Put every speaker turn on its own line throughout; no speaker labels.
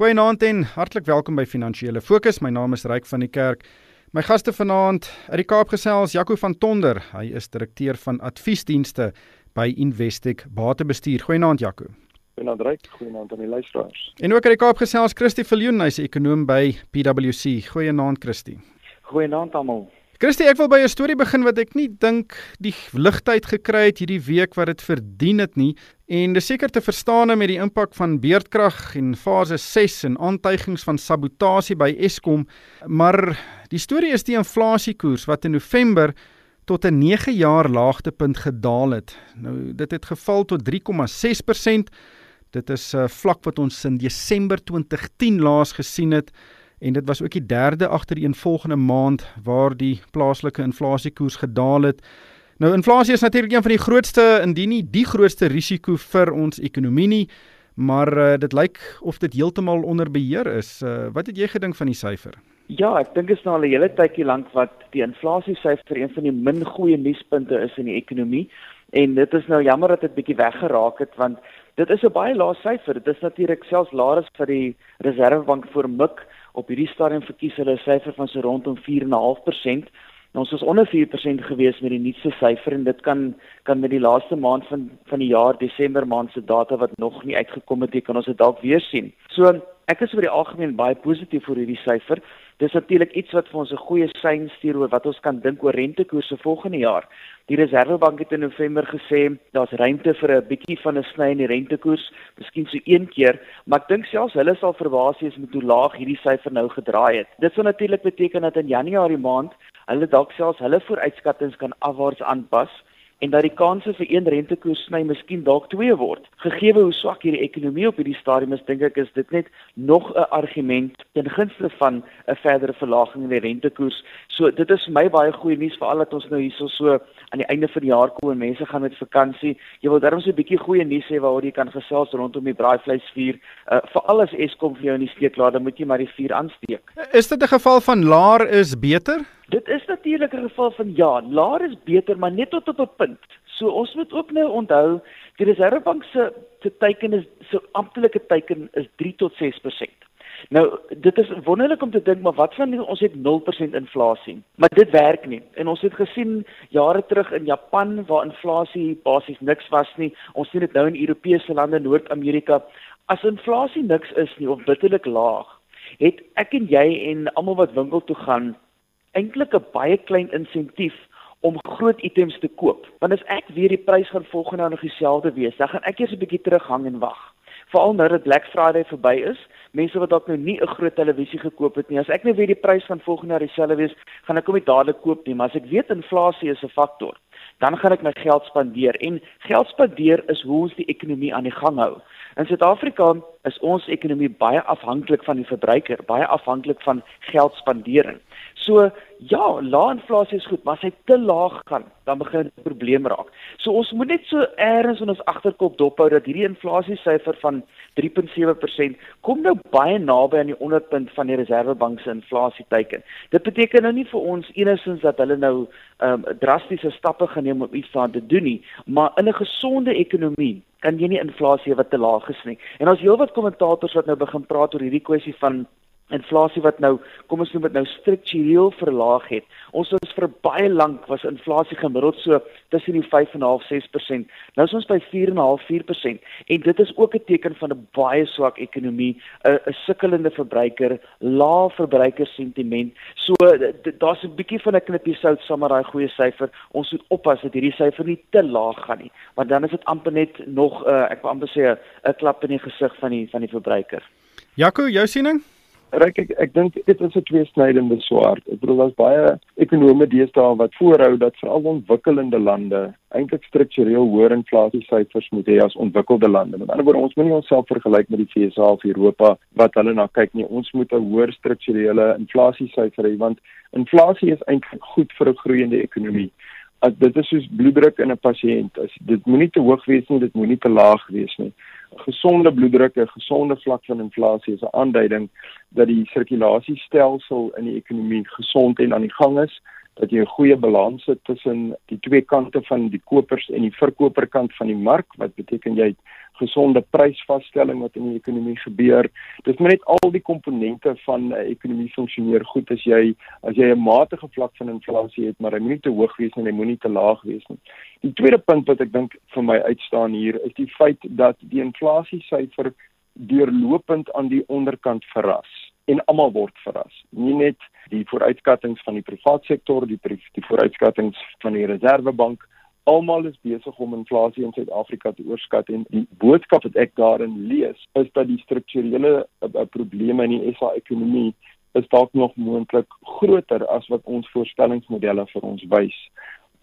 Goeienaand en hartlik welkom by Finansiële Fokus. My naam is Ryk van die Kerk. My gaste vanaand uit die Kaap gesels, Jaco van Tonder. Hy is direkteur van adviesdienste by Investec Batebestuur. Goeienaand Jaco.
Goeienaand Ryk, goeienaand aan die luisteraars.
En ook uit die Kaap gesels, Christie Viljoen, hy's 'n ekonom by PwC. Goeienaand Christie.
Goeienaand almal.
Christie, ek wil by 'n storie begin wat ek nie dink die ligtheid gekry het hierdie week wat dit verdien het nie. En dis seker te verstaan met die impak van beerdkrag en fase 6 en aantuigings van sabotasie by Eskom, maar die storie is die inflasiekoers wat in November tot 'n 9 jaar laagtepunt gedaal het. Nou dit het geval tot 3,6%. Dit is 'n uh, vlak wat ons in Desember 2010 laas gesien het en dit was ook die derde agtereenvolgende maand waar die plaaslike inflasiekoers gedaal het. Nou inflasie is natuurlik een van die grootste indien nie die grootste risiko vir ons ekonomie nie, maar uh, dit lyk of dit heeltemal onder beheer is. Uh, wat het jy gedink van die syfer?
Ja, ek dink is nou al 'n hele tydjie lank wat die inflasie syfer een van die min goeie nuuspunte is in die ekonomie en dit is nou jammer dat dit bietjie weggeraak het want dit is 'n baie lae syfer. Dit is natuurlik selfs laer as vir die Reserwebank vir Mik op hierdie stadium verkies hulle 'n syfer van so rondom 4.5%. Nou ons was onder 4% gewees met die nuutste syfer en dit kan kan met die laaste maand van van die jaar Desember maand se data wat nog nie uitgekom het nie kan ons dit dalk weer sien. So ek is oor die algemeen baie positief oor hierdie syfer. Dis natuurlik iets wat vir ons 'n goeie sein stuur oor wat ons kan dink oor rentekoerse volgende jaar. Die Reserwebank het in November gesê daar's ruimte vir 'n bietjie van 'n sny in die rentekoers, miskien so een keer, maar ek dink selfs hulle sal verbaas wees met hoe laag hierdie syfer nou gedraai het. Dit sou natuurlik beteken dat in Januarie maand hulle dalk selfs hulle vooruitskattinge kan afwaarts aanpas en dat die kanse vir een rentekoers sny miskien dalk twee word. Gegee hoe swak hierdie ekonomie op hierdie stadium is, dink ek is dit net nog 'n argument ten gunste van 'n verdere verlaging in die rentekoers. So dit is vir my baie goeie nuus vir al dat ons nou hierso so aan die einde van die jaar kom en mense gaan met vakansie. Jy wil darm so 'n bietjie goeie nuus hê waaroor jy kan gesels rondom die braaivleisvuur. Uh, vir alles Eskom vir jou in die steek laat, dan moet jy maar die vuur aansteek.
Is dit 'n geval van laer is beter?
Dit is natuurlik 'n geval van ja, laer is beter, maar net tot op 'n punt. So ons moet ook nou onthou die Reserwebank se se teiken is so amptelike teiken is 3 tot 6%. Nou dit is wonderlik om te dink maar wat van ons het 0% inflasie. Maar dit werk nie. En ons het gesien jare terug in Japan waar inflasie basies niks was nie. Ons sien dit nou in Europese lande, Noord-Amerika. As inflasie niks is nie of bitterlik laag, het ek en jy en almal wat winkel toe gaan eintlik 'n baie klein insentief om groot items te koop. Want as ek weer die prys gaan volgende nog dieselfde wees, dan gaan ek eers 'n bietjie terughang en wag. Veral nou dat Black Friday verby is, mense wat dalk nou nie 'n groot televisie gekoop het nie, as ek nou weer die prys van volgende jaar dieselfde wees, gaan ek hom nie dadelik koop nie, maar as ek weet inflasie is 'n faktor, dan gaan ek my geld spandeer en geld spandeer is hoe ons die ekonomie aan die gang hou. In Suid-Afrika is ons ekonomie baie afhanklik van die verbruiker, baie afhanklik van geldspandering. So ja, lae inflasie is goed, maar as hy te laag gaan, dan begin dit 'n probleem raak. So ons moet net so eers in ons agterkop dophou dat hierdie inflasie syfer van 3.7% kom nou baie naby aan die onderpunt van die Reserwebank se inflasie teiken. Dit beteken nou nie vir ons enigstens dat hulle nou um, drastiese stappe geneem om iets aan te doen nie, maar in 'n gesonde ekonomie kan jy nie inflasie wat te laag is nie. En ons heelwat kommentators wat nou begin praat oor hierdie kwessie van inflasie wat nou kom ons noem dit nou struktureel verlaag het. Ons was vir baie lank was inflasie gemiddeld so tussen die 5.5 6%. Nou is ons by 4.5 4% en dit is ook 'n teken van 'n baie swak ekonomie, 'n sukkelende verbruiker, lae verbruikersentiment. So daar's 'n bietjie van 'n knippie sout saam met daai goeie syfer. Ons moet oppas dat hierdie syfer nie te laag gaan nie, want dan is dit amper net nog 'n uh, ek wil amper sê 'n klap in die gesig van die van die verbruiker.
Jaco, jou siening?
Ryk ek ek dink dit is 'n tweesnydende swaard. Ek bedoel daar's baie ekonome deesdae wat voorhou dat veral ontwikkelende lande eintlik struktureel hoër inflasiesyfers moet hê as ontwikkelde lande. Met ander woorde, ons moenie onsself vergelyk met die VS of Europa wat hulle na kyk nie. Ons moet 'n hoër strukturele inflasiesyfer hê want inflasie is eintlik goed vir 'n groeiende ekonomie. As dit is soos bloeddruk in 'n pasiënt. As dit moenie te hoog wees nie, dit moenie te laag wees nie gesonde bloeddruk, 'n gesonde vlak van inflasie is 'n aanduiding dat die sirkulasiestelsel in die ekonomie gesond en aan die gang is, dat jy 'n goeie balans het tussen die twee kante van die kopers en die verkoperkant van die mark, wat beteken jy het gesonde prysvasstelling wat in die ekonomie gebeur. Dis maar net al die komponente van 'n uh, ekonomie funksioneer goed as jy as jy 'n matige vlak van inflasie het, maar hy moenie te hoog wees en hy moenie te laag wees nie. Die tweede punt wat ek dink vir my uitstaan hier is die feit dat die inflasiesyfer deurlopend aan die onderkant verras en almal word verras. Nie net die vooruitskattinge van die private sektor, die die vooruitskattinge van die Reserwebank almal is besig om inflasie in Suid-Afrika te oorskat en die boodskap wat ek daarin lees is dat die strukturele uh, uh, probleme in die SA ekonomie is dalk nog moontlik groter as wat ons voorstellingsmodelle vir ons wys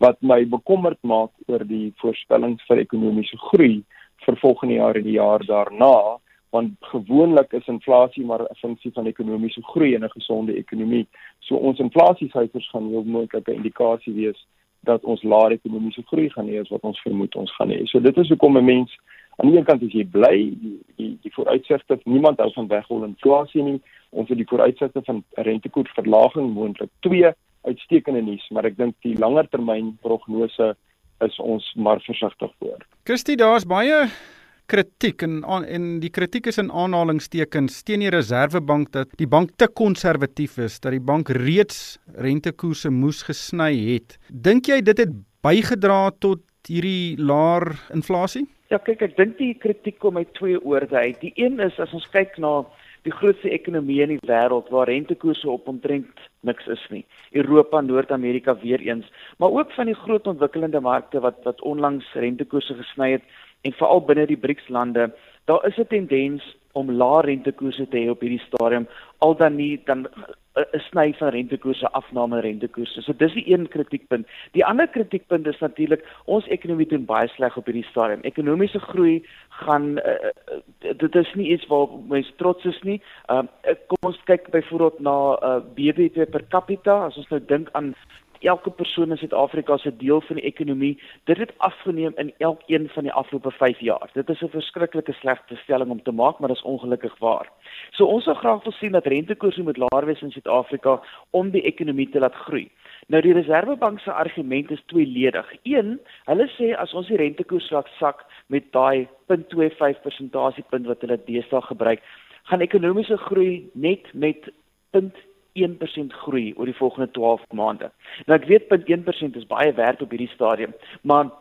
wat my bekommerd maak oor die voorspellings vir ekonomiese groei vir volgende jaar en die jaar daarna want gewoonlik is inflasie maar 'n funksie van ekonomiese groei in 'n gesonde ekonomie. So ons inflasiesyfers gaan heel moontlik 'n indikasie wees dat ons laer ekonomiese groei gaan hê as wat ons vermoed ons gaan hê. So dit is hoekom 'n mens aan die een kant as jy bly die die, die vooruitsigte niemand hou van weghol inflasie nie. Ons het die vooruitsigte van rentekoersverlaging moontlik 2 uitstekende nuus, maar ek dink die langer termyn prognose is ons maar versigtig voor.
Kirsty, daar's baie kritiek en en die kritiek is in aanhalingstekens teen die Reserwebank dat die bank te konservatief is, dat die bank reeds rentekoerse moes gesny het. Dink jy dit het bygedra tot hierdie laer inflasie?
Ja, kyk, ek dink die kritiek kom uit twee oorde uit. Die een is as ons kyk na die grootste ekonomie in die wêreld waar rentekoerse op omtrent niks is nie. Europa, Noord-Amerika weer eens, maar ook van die groot ontwikkelende markte wat wat onlangs rentekoerse gesny het en veral binne die BRICS lande, daar is 'n tendens om lae rentekoerse te hê op hierdie stadium al dan nie dan 'n sny van rentekoerse afname rentekoerse. So dis die een kritiekpunt. Die ander kritiekpunt is natuurlik ons ekonomie doen baie sleg op hierdie stadium. Ekonomiese groei gaan uh, dit is nie iets waar mense trots is nie. Uh, kom ons kyk byvoorbeeld na uh, BBP per capita as ons nou dink aan elke persoon in Suid-Afrika se deel van die ekonomie, dit het afgeneem in elkeen van die afgelope 5 jaar. Dit is 'n verskriklike slegte stelling om te maak, maar dit is ongelukkig waar. So ons sou graag wil sien dat rentekoerse moet laer wees in Suid-Afrika om die ekonomie te laat groei. Nou die Reserwebank se argument is tweeledig. Een, hulle sê as ons die rentekoers laat sak met daai 0.25 persentasiepunt wat hulle deesdae gebruik, gaan ekonomiese groei net met 1% groei oor die volgende 12 maande. Nou ek weet 0.1% is baie werd op hierdie stadium, maar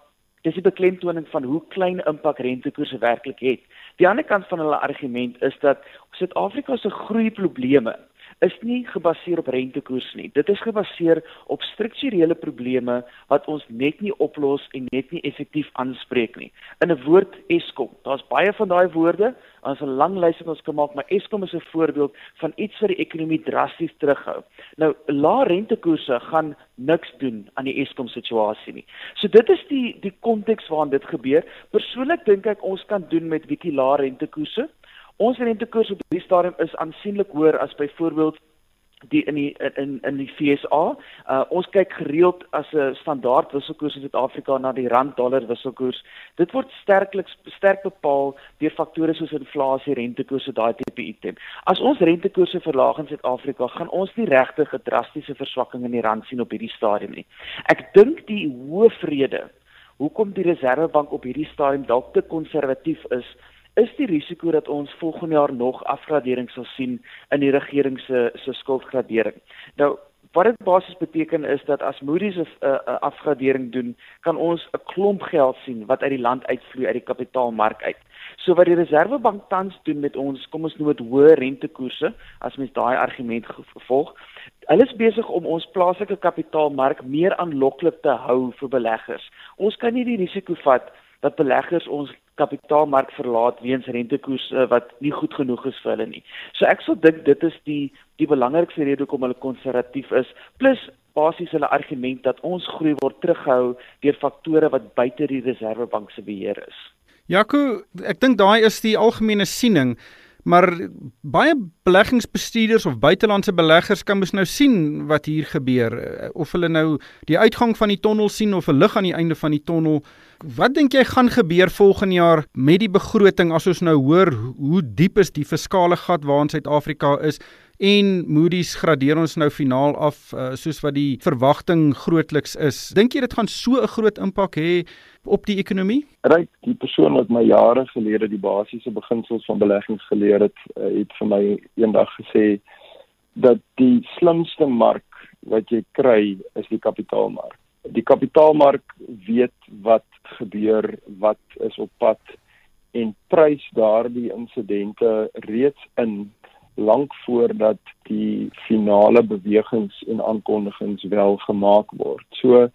dis die beklemtoning van hoe klein impak rentekoerse werklik het. Die ander kant van hulle argument is dat Suid-Afrika se groeiprobleme is nie gebaseer op rentekoers nie. Dit is gebaseer op strukturele probleme wat ons net nie oplos en net nie effektief aanspreek nie. In 'n woord Eskom. Daar's baie van daai woorde, ons 'n lang lys wat ons kan maak, maar Eskom is 'n voorbeeld van iets wat die ekonomie drasties terughou. Nou, lae rentekoerse gaan niks doen aan die Eskom situasie nie. So dit is die die konteks waarin dit gebeur. Persoonlik dink ek ons kan doen met bietjie lae rentekoerse. Ons rentekoers op die stadium is aansienlik hoër as byvoorbeeld die in die in in die FSA. Uh ons kyk gereeld as 'n standaard wisselkoers in Suid-Afrika na die rand-dollar wisselkoers. Dit word sterklik sterk bepaal deur faktore soos inflasie, rentekoerse, daai tipe item. As ons rentekoerse verlaag in Suid-Afrika, gaan ons nie regtig 'n drastiese verswakking in die rand sien op hierdie stadium nie. Ek dink die hoofrede hoekom die Reserwebank op hierdie stadium dalk te konservatief is, is die risiko dat ons volgende jaar nog afgradering sal sien in die regering se se skuldgradering. Nou wat dit basies beteken is dat as Moody's 'n uh, uh, afgradering doen, kan ons 'n klomp geld sien wat uit die land uitvloei uit die kapitaalmark uit. So wat die Reserwebank tans doen met ons, kom ons noem dit hoë rentekoerse, as mens daai argument volg, hulle is besig om ons plaaslike kapitaalmark meer aanloklik te hou vir beleggers. Ons kan nie die risiko vat dat beleggers ons kapitaalmark verlaat weens rentekoers uh, wat nie goed genoeg is vir hulle nie. So ek sou dink dit is die die belangrikste rede hoekom hulle konservatief is plus basies hulle argument dat ons groei word teruggehou deur faktore wat buite die Reserwebank se beheer is.
Jaco, ek dink daai is die algemene siening. Maar baie beleggingsbestuurders of buitelandse beleggers kan mos nou sien wat hier gebeur of hulle nou die uitgang van die tonnel sien of 'n lig aan die einde van die tonnel Wat dink jy gaan gebeur volgende jaar met die begroting as ons nou hoor hoe diep is die fiskale gat waarin Suid-Afrika is? en Moody's gradeer ons nou finaal af uh, soos wat die verwagting grootliks is. Dink jy dit gaan so 'n groot impak hê op die ekonomie?
Ryk, die persoon wat my jare gelede die basiese beginsels van beleggings geleer het, uh, het vir my eendag gesê dat die slimste mark wat jy kry is die kapitaalmark. Die kapitaalmark weet wat gebeur, wat is op pad en prys daardie insidente reeds in lank voordat die finale bewegings en aankondigings wel gemaak word. So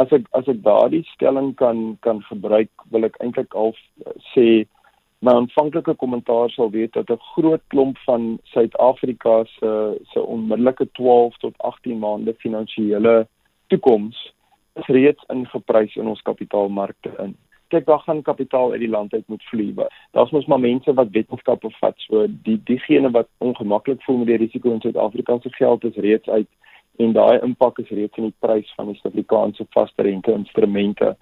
as ek as ek daardie stelling kan kan gebruik, wil ek eintlik al sê my aanvanklike kommentaar sal wees dat 'n groot klomp van Suid-Afrika se se onmiddellike 12 tot 18 maande finansiële toekoms reeds ingeprys in ons kapitaalmarkte in kyk daar gaan kapitaal uit die land uit moet vloei. Daar's mos maar mense wat wetenskap bevat. So die diegene wat ongemaklik voel met die risiko in Suid-Afrika se geld is reeds uit en daai impak is reeds in die prys van die Suid-Afrikaanse vaste rente instrumente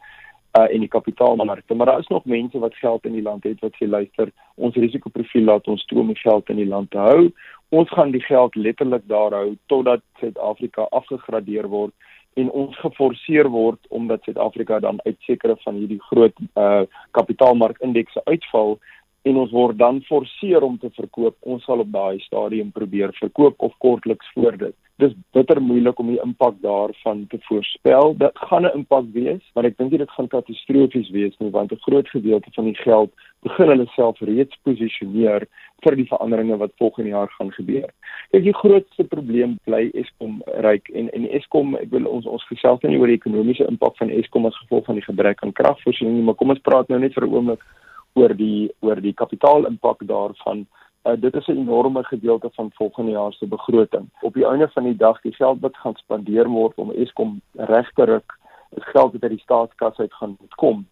uh in die kapitaalmarkte. Maar daar is nog mense wat geld in die land het wat sê luister, ons risikoprofiel laat ons toe om geld in die land te hou. Ons gaan die geld letterlik daar hou totdat Suid-Afrika afgegradeer word en ons geforseer word omdat Suid-Afrika dan uit sekere van hierdie groot uh kapitaalmarkindekse uitval en ons word dan forceer om te verkoop. Ons sal op daai stadium probeer verkoop of kortliks voor dit. Dis bitter moeilik om die impak daarvan te voorspel. Dit gaan 'n impak wees, maar ek dink dit gaan katastrofies wees nie want 'n groot gedeelte van die geld begin hulle self reeds posisioneer vir die veranderinge wat volgende jaar gaan gebeur. Kyk, die grootste probleem bly Eskom ryk en en Eskom, ek wil ons ons gesels nie oor die ekonomiese impak van Eskom as gevolg van die gebrek aan kragvoorsiening nie, maar kom ons praat nou net vir 'n oomblik oor die oor die kapitaalimpak daarvan. Uh, dit is 'n enorme gedeelte van volgende jaar se begroting. Op die einde van die dag, die geld wat gaan spandeer word om Eskom reg te ruk, is geld wat uit die staatskas uit gaan kom.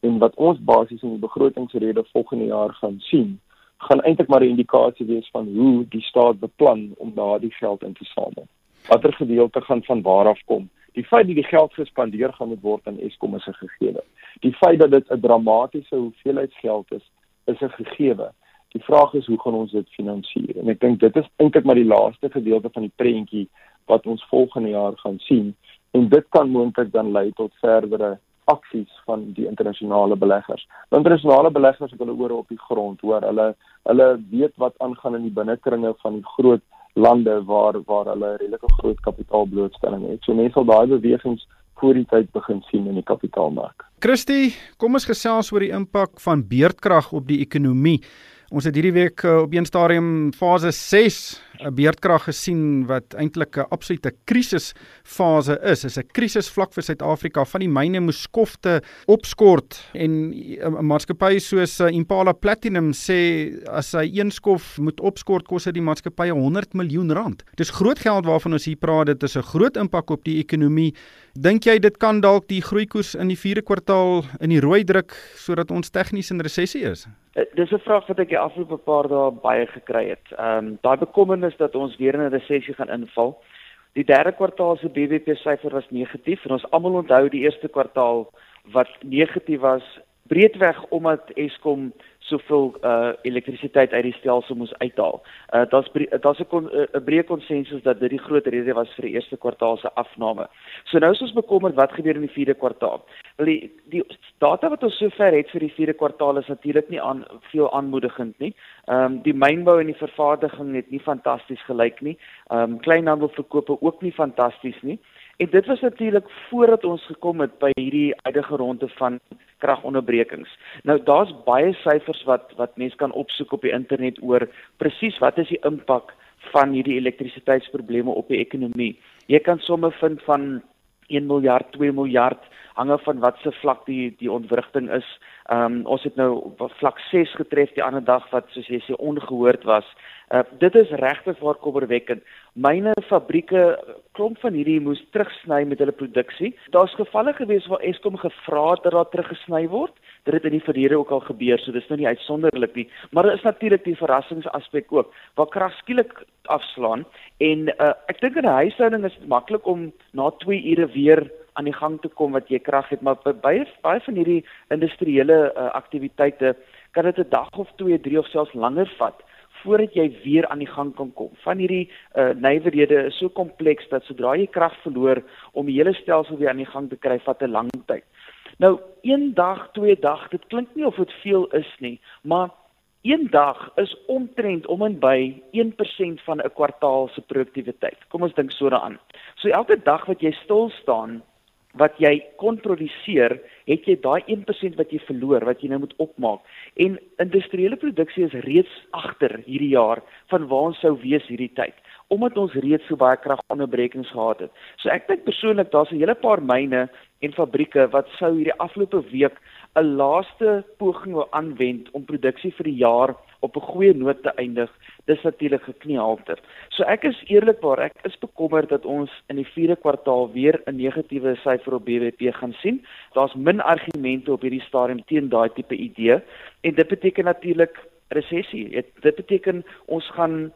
En wat ons basies in die begrotingsrede volgende jaar gaan sien, gaan eintlik maar 'n indikasie wees van hoe die staat beplan om daardie geld in te samel. Watter gedeelte gaan van waar af kom? Die feit dat die geld gespandeer gaan moet word aan Eskom is 'n gegeewe. Die feit dat dit 'n dramatiese hoeveelheid geld is, is 'n gegeewe. Die vraag is hoe gaan ons dit finansier? En ek dink dit is eintlik maar die laaste gedeelte van die prentjie wat ons volgende jaar gaan sien en dit kan moontlik dan lei tot verdere aksies van die internasionale beleggers. Die internasionale beleggers het hulle oor op die grond, hoor. Hulle hulle weet wat aangaan in die binnekringe van die groot lande waar waar hulle redelike groot kapitaalblootstelling het. So mense sal daai bewegings voor die tyd begin sien in die kapitaalmark.
Christie, kom ons gesels oor die impak van beerdkrag op die ekonomie. Ons het hierdie week uh, op een stadium fase 6 'n beerdkrag gesien wat eintlik 'n absolute krisisfase is. Is 'n krisisvlak vir Suid-Afrika. Van die myne moes skofte opskort en 'n maatskappy soos uh, Impala Platinum sê as hy een skof moet opskort kos dit die maatskappy 100 miljoen rand. Dis groot geld waarvan ons hier praat. Dit is 'n groot impak op die ekonomie. Dink jy dit kan dalk die groeikoers in die 4de kwartaal in die rooi druk sodat ons tegnies in resessie is?
Eh, dis 'n vraag wat ek die afgelope paar dae baie gekry het. Ehm um, daai bekommernis dat ons weer in 'n resessie gaan inval. Die derde kwartaal se BBP syfer was negatief en ons almal onthou die eerste kwartaal wat negatief was breedweg omdat Eskom soveel uh elektrisiteit uit die stelsel moes uithaal. Uh daar's daar's 'n 'n breë konsensus dat dit die groot rede was vir die eerste kwartaal se afname. So nou is ons bekommerd wat gebeur in die vierde kwartaal. Wel die die data wat ons sover het vir die vierde kwartaal is natuurlik nie aan veel aanmoedigend nie. Ehm um, die mynbou en die vervaardiging het nie fantasties gelyk nie. Ehm um, kleinhandelverkope ook nie fantasties nie. En dit was natuurlik voordat ons gekom het by hierdie huidige ronde van kragonderbrekings. Nou daar's baie syfers wat wat mense kan opsoek op die internet oor presies wat is die impak van hierdie elektrisiteitsprobleme op die ekonomie. Jy kan somme vind van 1 miljard, 2 miljard hange van wat se vlak die die ontwrigting is. Ehm um, ons het nou vlak 6 getref die ander dag wat soos jy sê ongehoord was. Uh dit is regtig waar kommerwekkend. Myne fabrieke klomp van hierdie moes terugsny met hulle produksie. Daar's gevalle gewees waar Eskom gevra het dat daar teruggesny word. Dit het in die verlede ook al gebeur, so dis nou nie uitsonderlik nie, maar daar is natuurlik die verrassingsaspek ook waar krag skielik afslaan en uh ek dink in 'n huishouding is dit maklik om na 2 ure weer aan die gang te kom wat jy krag het, maar baie baie van hierdie industriële uh, aktiwiteite kan dit 'n dag of 2, 3 of selfs langer vat voordat jy weer aan die gang kan kom. Van hierdie uh, nywerhede is so kompleks dat sodra jy krag verloor om die hele stelsel weer aan die gang te kry, vat 'n lang tyd. Nou, een dag, twee dag, dit klink nie of dit veel is nie, maar een dag is omtrent om en by 1% van 'n kwartaal se produktiwiteit. Kom ons dink so daaraan. So elke dag wat jy stil staan, wat jy kon produseer, het jy daai 1% wat jy verloor wat jy nou moet opmaak. En industriële produksie is reeds agter hierdie jaar van waar ons sou wees hierdie tyd omdat ons reeds so baie kragonderbrekings gehad het. So ek dink persoonlik daar's 'n hele paar myne en fabrieke wat sou hierdie afgelope week 'n laaste poging wil aanwend om produksie vir die jaar op 'n goeie noot te eindig. Dis natuurlik gekniehalter. So ek is eerlikwaar, ek is bekommerd dat ons in die 4de kwartaal weer 'n negatiewe syfer op BBP gaan sien. Daar's min argumente op hierdie stadium teen daai tipe idee en dit beteken natuurlik resessie. Dit beteken ons gaan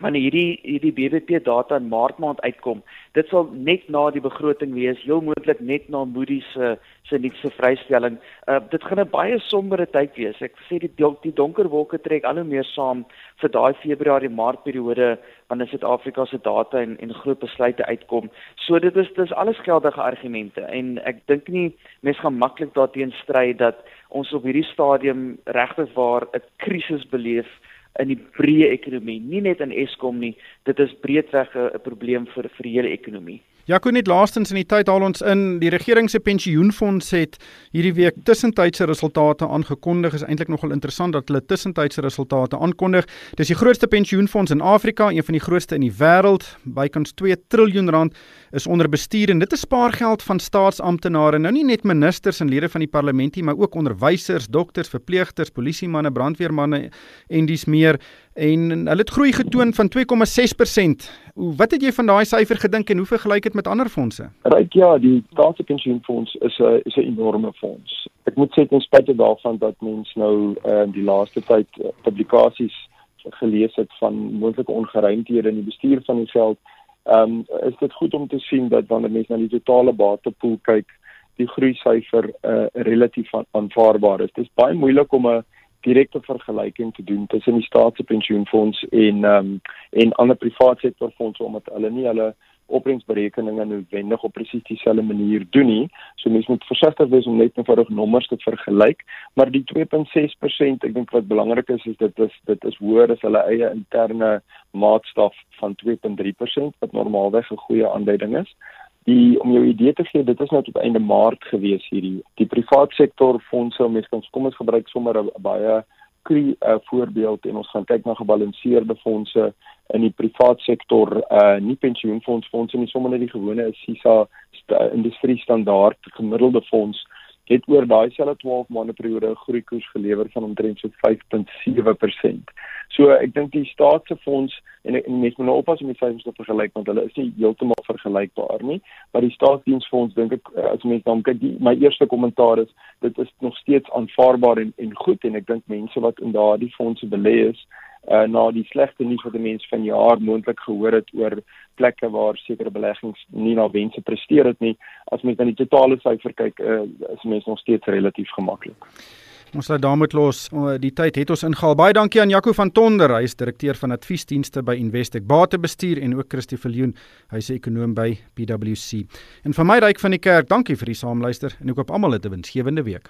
wanneer hierdie hierdie BBP data in Maart maand uitkom, dit sal net na die begroting wees, heel moontlik net na Moody's se se nuutste vrystelling. Uh dit gaan 'n baie sombere tyd wees. Ek sê die die donker wolke trek al hoe meer saam vir daai Februarie Maart periode wanneer Suid-Afrika se data en en groot besluite uitkom. So dit is dis alles geldige argumente en ek dink nie mense gaan maklik daarteenoor stry dat ons op hierdie stadium regtig waar 'n krisis beleef in die breë ekonomie, nie net in Eskom nie. Dit is breedweg 'n probleem vir vir die hele ekonomie.
Jaco net laastens in die tyd haal ons in. Die regering se pensioenfonds het hierdie week tussentydse resultate aangekondig. Is eintlik nogal interessant dat hulle tussentydse resultate aankondig. Dis die grootste pensioenfonds in Afrika een van die grootste in die wêreld. Bykans 2 trilljoen rand is onder bestuur en dit is spaargeld van staatsamptenare. Nou nie net ministers en lede van die parlementie maar ook onderwysers dokters verpleegsters polisiemanne brandweermanne en dis meer en hulle het groei getoon van 2,6%. Wat het jy van daai syfer gedink en hoe vergelyk dit met ander fondse?
Ryk ja, die staatspensioenfonds is 'n is 'n enorme fonds. Ek moet sê ten spyte daarvan dat mens nou uh, die laaste tyd uh, publikasies gelees het van moontlike ongeruimthede in die bestuur van die geld, ehm um, is dit goed om te sien dat wanneer mens na die totale batepool kyk, die groei syfer uh, relatief aanvaarbaar is. Dit is baie moeilik om 'n direkte vergelyking te doen tussen die staatspensioenfonds en ehm um, en ander private sektorfondse omdat hulle nie hulle opbrengsberekeninge noodwendig op presies dieselfde manier doen nie. So mense moet versigtig wees om net eenvoudig nommers te vergelyk, maar die 2.6%, ek dink wat belangrik is is dit is dit is hoër as hulle eie interne maatstaf van 2.3% wat normaalweg 'n goeie aanduiding is die om jou idee te gee, dit is nou tot einde Maart gewees hierdie. Die privaat sektor fondse, mense kan kom ons gebruik sommer 'n baie kry uh, voorbeeld en ons gaan kyk na gebalanseerde fondse in die privaat sektor, uh nie pensioenfonds fondse nie, sommer net die gewone SISA st industrie standaard gemiddelde fonds het oor daai selfde 12 maande periode 'n groeikoers gelewer van omtrent so 5.7%. So ek dink die staatse fonds en, en mense moet nou oppas om die syfers te vergelyk want hulle is nie heeltemal vergelykbaar nie, maar die staatsdiensfonds dink ek eh, as mense dan kyk, die, my eerste kommentaar is dit is nog steeds aanvaarbaar en en goed en ek dink mense wat in daardie fondse belê is uh, na die slegte nuus wat mense van jaar moontlik gehoor het oor plekke waar sekere beleggings nie na wense presteer het nie as mens aan die totale syfer kyk uh, is mense nog steeds relatief gemaklik.
Ons laat daarmee los. Die tyd het ons ingehaal. Baie dankie aan Jaco van Tonder, hy is direkteur van adviesdienste by Investec Batebestuur en ook Christie Viljoen, hy is ekonom by PwC. En vir my ryk van die kerk, dankie vir die saamluister en ek hoop almal het 'n winsgewende week.